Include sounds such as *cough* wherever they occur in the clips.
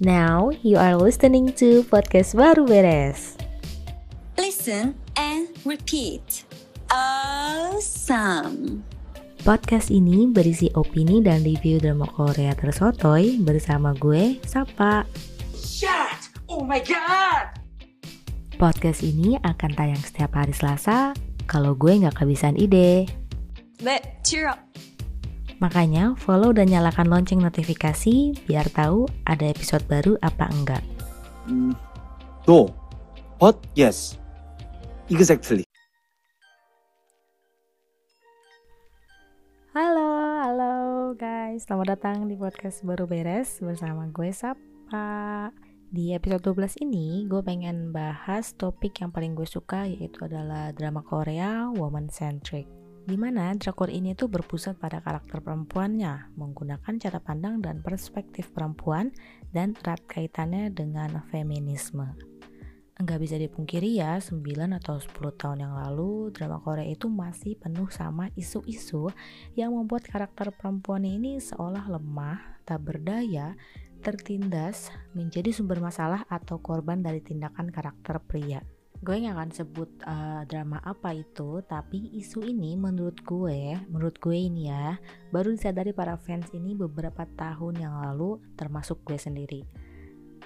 Now you are listening to podcast baru beres. Listen and repeat. Awesome. Podcast ini berisi opini dan review drama Korea tersotoy bersama gue, Sapa. Shut! Oh my god! Podcast ini akan tayang setiap hari Selasa kalau gue nggak kehabisan ide. But cheer up. Makanya follow dan nyalakan lonceng notifikasi biar tahu ada episode baru apa enggak. Mm, no. But yes. Exactly. Halo, halo guys. Selamat datang di podcast baru beres bersama gue Sapa. Di episode 12 ini gue pengen bahas topik yang paling gue suka yaitu adalah drama Korea woman centric. Di mana drakor ini tuh berpusat pada karakter perempuannya, menggunakan cara pandang dan perspektif perempuan dan erat kaitannya dengan feminisme. Enggak bisa dipungkiri ya, 9 atau 10 tahun yang lalu drama Korea itu masih penuh sama isu-isu yang membuat karakter perempuannya ini seolah lemah, tak berdaya, tertindas, menjadi sumber masalah atau korban dari tindakan karakter pria gue nggak akan sebut uh, drama apa itu tapi isu ini menurut gue menurut gue ini ya baru disadari para fans ini beberapa tahun yang lalu termasuk gue sendiri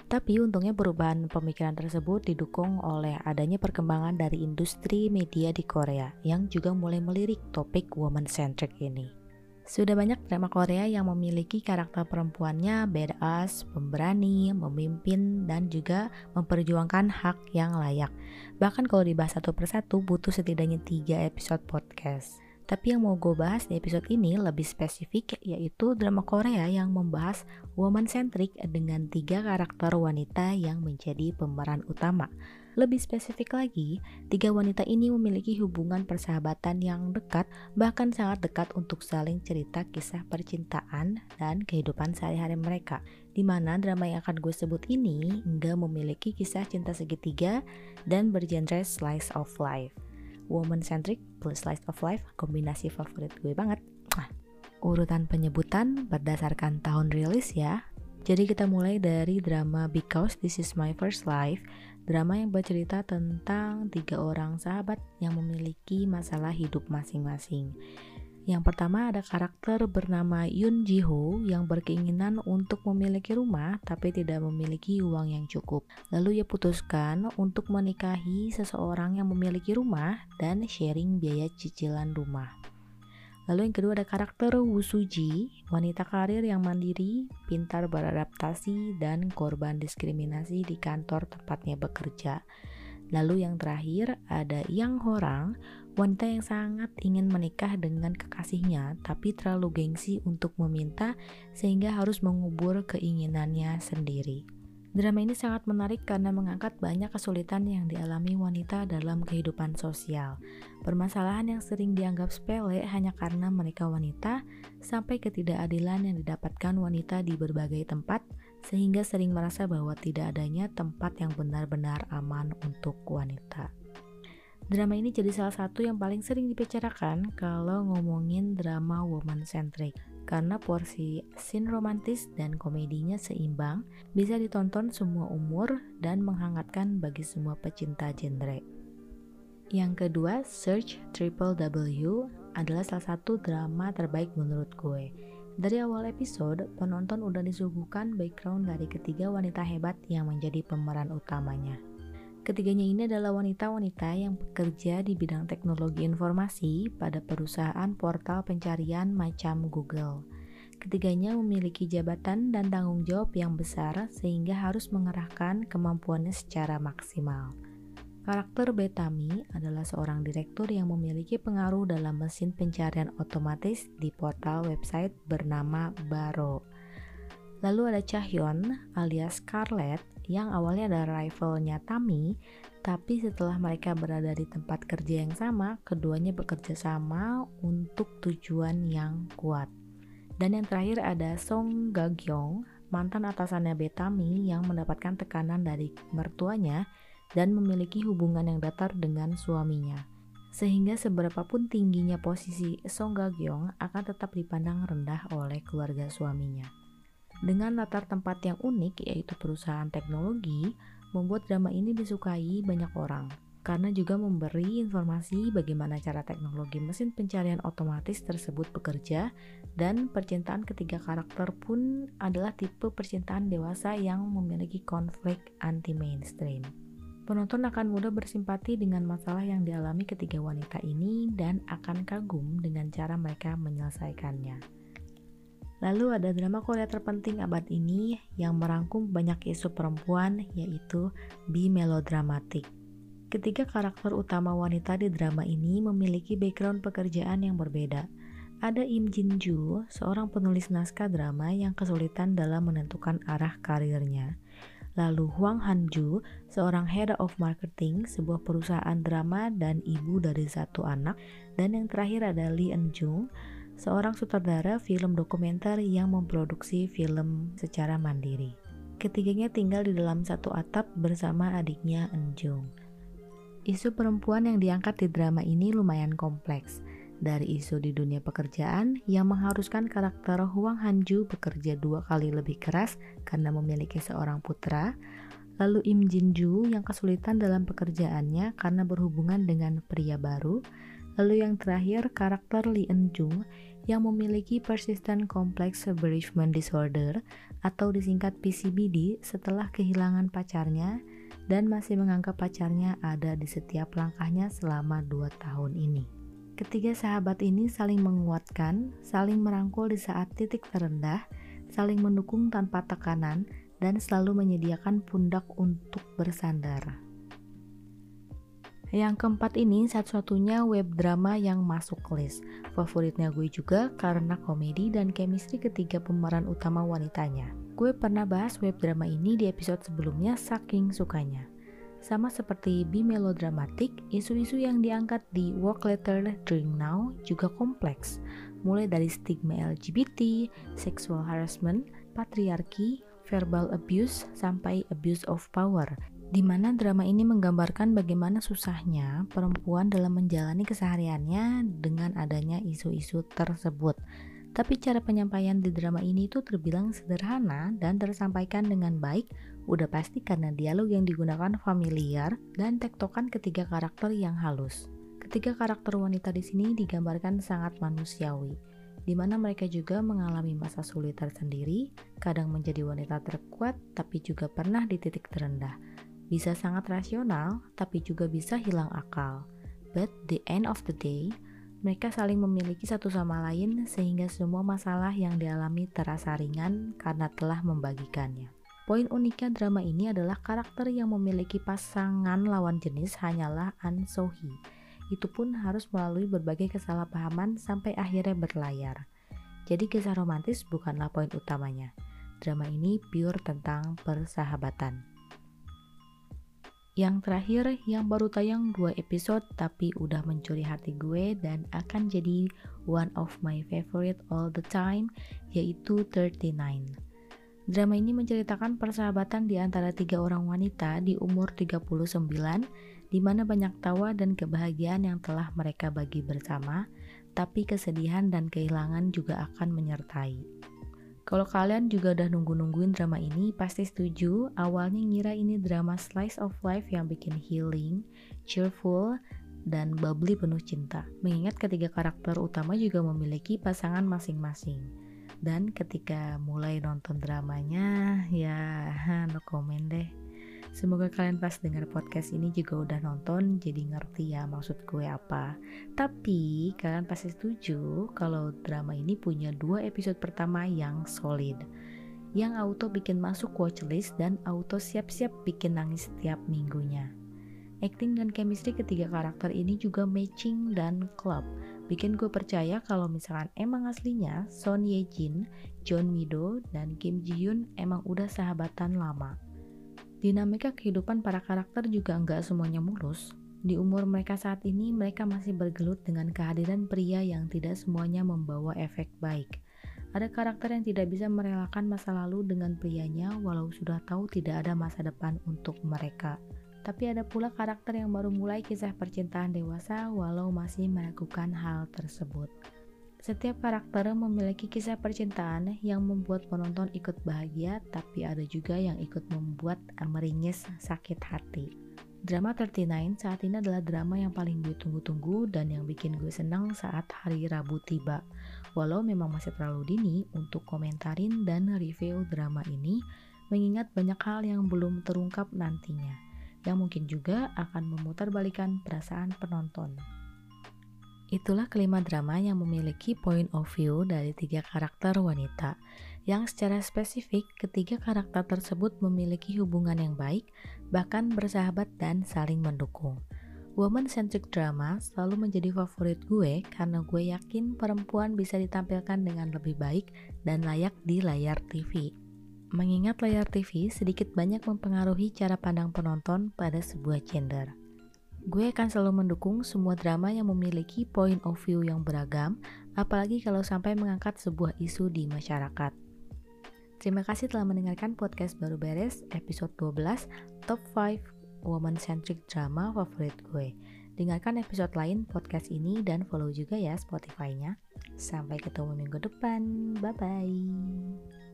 tapi untungnya perubahan pemikiran tersebut didukung oleh adanya perkembangan dari industri media di Korea yang juga mulai melirik topik woman centric ini. Sudah banyak drama Korea yang memiliki karakter perempuannya badass, pemberani, memimpin, dan juga memperjuangkan hak yang layak. Bahkan kalau dibahas satu persatu butuh setidaknya tiga episode podcast. Tapi yang mau gue bahas di episode ini lebih spesifik yaitu drama Korea yang membahas woman centric dengan tiga karakter wanita yang menjadi pemeran utama. Lebih spesifik lagi, tiga wanita ini memiliki hubungan persahabatan yang dekat, bahkan sangat dekat untuk saling cerita kisah percintaan dan kehidupan sehari-hari mereka. Di mana drama yang akan gue sebut ini enggak memiliki kisah cinta segitiga dan bergenre slice of life. Woman centric plus slice of life kombinasi favorit gue banget. Urutan penyebutan berdasarkan tahun rilis ya. Jadi kita mulai dari drama Because This Is My First Life Drama yang bercerita tentang tiga orang sahabat yang memiliki masalah hidup masing-masing. Yang pertama ada karakter bernama Yun Ji Ho yang berkeinginan untuk memiliki rumah tapi tidak memiliki uang yang cukup. Lalu ia putuskan untuk menikahi seseorang yang memiliki rumah dan sharing biaya cicilan rumah. Lalu yang kedua ada karakter Woo Suji, wanita karir yang mandiri, pintar beradaptasi, dan korban diskriminasi di kantor tempatnya bekerja. Lalu yang terakhir ada Yang Horang, wanita yang sangat ingin menikah dengan kekasihnya tapi terlalu gengsi untuk meminta sehingga harus mengubur keinginannya sendiri. Drama ini sangat menarik karena mengangkat banyak kesulitan yang dialami wanita dalam kehidupan sosial. Permasalahan yang sering dianggap sepele hanya karena mereka wanita, sampai ketidakadilan yang didapatkan wanita di berbagai tempat, sehingga sering merasa bahwa tidak adanya tempat yang benar-benar aman untuk wanita. Drama ini jadi salah satu yang paling sering dibicarakan kalau ngomongin drama woman centric karena porsi scene romantis dan komedinya seimbang, bisa ditonton semua umur dan menghangatkan bagi semua pecinta genre. Yang kedua, Search Triple W adalah salah satu drama terbaik menurut gue. Dari awal episode, penonton udah disuguhkan background dari ketiga wanita hebat yang menjadi pemeran utamanya. Ketiganya ini adalah wanita-wanita yang bekerja di bidang teknologi informasi pada perusahaan portal pencarian macam Google. Ketiganya memiliki jabatan dan tanggung jawab yang besar sehingga harus mengerahkan kemampuannya secara maksimal. Karakter Betami adalah seorang direktur yang memiliki pengaruh dalam mesin pencarian otomatis di portal website bernama Baro. Lalu ada Chahyun alias Scarlett yang awalnya adalah rivalnya Tami, tapi setelah mereka berada di tempat kerja yang sama, keduanya bekerja sama untuk tujuan yang kuat. Dan yang terakhir ada Song Gagyong, mantan atasannya Betami yang mendapatkan tekanan dari mertuanya dan memiliki hubungan yang datar dengan suaminya. Sehingga seberapapun tingginya posisi Song Gagyong akan tetap dipandang rendah oleh keluarga suaminya. Dengan latar tempat yang unik yaitu perusahaan teknologi, membuat drama ini disukai banyak orang karena juga memberi informasi bagaimana cara teknologi mesin pencarian otomatis tersebut bekerja dan percintaan ketiga karakter pun adalah tipe percintaan dewasa yang memiliki konflik anti-mainstream. Penonton akan mudah bersimpati dengan masalah yang dialami ketiga wanita ini dan akan kagum dengan cara mereka menyelesaikannya. Lalu ada drama Korea terpenting abad ini yang merangkum banyak isu perempuan yaitu bi-melodramatik. Ketiga karakter utama wanita di drama ini memiliki background pekerjaan yang berbeda. Ada Im Jin Ju, seorang penulis naskah drama yang kesulitan dalam menentukan arah karirnya. Lalu Huang Hanju, seorang head of marketing sebuah perusahaan drama dan ibu dari satu anak. Dan yang terakhir ada Lee Eun Jung, seorang sutradara film dokumenter yang memproduksi film secara mandiri. Ketiganya tinggal di dalam satu atap bersama adiknya Eun Jung. Isu perempuan yang diangkat di drama ini lumayan kompleks. Dari isu di dunia pekerjaan yang mengharuskan karakter Huang Hanju bekerja dua kali lebih keras karena memiliki seorang putra, lalu Im Jin Ju yang kesulitan dalam pekerjaannya karena berhubungan dengan pria baru, lalu yang terakhir karakter Lee Eun Jung yang memiliki persistent complex bereavement disorder atau disingkat PCBD setelah kehilangan pacarnya dan masih menganggap pacarnya ada di setiap langkahnya selama dua tahun ini. Ketiga sahabat ini saling menguatkan, saling merangkul di saat titik terendah, saling mendukung tanpa tekanan, dan selalu menyediakan pundak untuk bersandar. Yang keempat ini satu-satunya web drama yang masuk list. Favoritnya gue juga karena komedi dan chemistry ketiga pemeran utama wanitanya. Gue pernah bahas web drama ini di episode sebelumnya saking sukanya. Sama seperti Be Melodramatic, isu-isu yang diangkat di Work Letter Drink Now juga kompleks, mulai dari stigma LGBT, sexual harassment, patriarki, verbal abuse, sampai abuse of power, di mana drama ini menggambarkan bagaimana susahnya perempuan dalam menjalani kesehariannya dengan adanya isu-isu tersebut. Tapi cara penyampaian di drama ini tuh terbilang sederhana dan tersampaikan dengan baik, udah pasti karena dialog yang digunakan familiar dan tektokan ketiga karakter yang halus. Ketiga karakter wanita di sini digambarkan sangat manusiawi, di mana mereka juga mengalami masa sulit tersendiri, kadang menjadi wanita terkuat, tapi juga pernah di titik terendah. Bisa sangat rasional, tapi juga bisa hilang akal. But the end of the day, mereka saling memiliki satu sama lain sehingga semua masalah yang dialami terasa ringan karena telah membagikannya. Poin uniknya drama ini adalah karakter yang memiliki pasangan lawan jenis hanyalah An Sohee. Itu pun harus melalui berbagai kesalahpahaman sampai akhirnya berlayar. Jadi kisah romantis bukanlah poin utamanya. Drama ini pure tentang persahabatan. Yang terakhir, yang baru tayang dua episode tapi udah mencuri hati gue dan akan jadi one of my favorite all the time, yaitu 39. Drama ini menceritakan persahabatan di antara tiga orang wanita di umur 39, di mana banyak tawa dan kebahagiaan yang telah mereka bagi bersama, tapi kesedihan dan kehilangan juga akan menyertai. Kalau kalian juga udah nunggu-nungguin drama ini, pasti setuju. Awalnya ngira ini drama slice of life yang bikin healing, cheerful, dan bubbly penuh cinta. Mengingat ketiga karakter utama juga memiliki pasangan masing-masing. Dan ketika mulai nonton dramanya, ya *laughs* no comment deh. Semoga kalian pas dengar podcast ini juga udah nonton jadi ngerti ya maksud gue apa. Tapi kalian pasti setuju kalau drama ini punya dua episode pertama yang solid. Yang auto bikin masuk watchlist dan auto siap-siap bikin nangis setiap minggunya. Acting dan chemistry ketiga karakter ini juga matching dan klub. Bikin gue percaya kalau misalkan emang aslinya Son Ye Jin, John Mido, dan Kim Ji Yoon emang udah sahabatan lama. Dinamika kehidupan para karakter juga nggak semuanya mulus. Di umur mereka saat ini, mereka masih bergelut dengan kehadiran pria yang tidak semuanya membawa efek baik. Ada karakter yang tidak bisa merelakan masa lalu dengan prianya walau sudah tahu tidak ada masa depan untuk mereka. Tapi ada pula karakter yang baru mulai kisah percintaan dewasa walau masih melakukan hal tersebut. Setiap karakter memiliki kisah percintaan yang membuat penonton ikut bahagia, tapi ada juga yang ikut membuat meringis sakit hati. Drama 39 saat ini adalah drama yang paling gue tunggu-tunggu dan yang bikin gue senang saat hari Rabu tiba. Walau memang masih terlalu dini untuk komentarin dan review drama ini, mengingat banyak hal yang belum terungkap nantinya, yang mungkin juga akan memutarbalikan perasaan penonton. Itulah kelima drama yang memiliki point of view dari tiga karakter wanita, yang secara spesifik ketiga karakter tersebut memiliki hubungan yang baik, bahkan bersahabat dan saling mendukung. Woman-centric drama selalu menjadi favorit gue karena gue yakin perempuan bisa ditampilkan dengan lebih baik dan layak di layar TV. Mengingat layar TV sedikit banyak mempengaruhi cara pandang penonton pada sebuah gender. Gue akan selalu mendukung semua drama yang memiliki point of view yang beragam, apalagi kalau sampai mengangkat sebuah isu di masyarakat. Terima kasih telah mendengarkan podcast baru beres episode 12 Top 5 Woman Centric Drama Favorit Gue. Dengarkan episode lain podcast ini dan follow juga ya Spotify-nya. Sampai ketemu minggu depan. Bye-bye.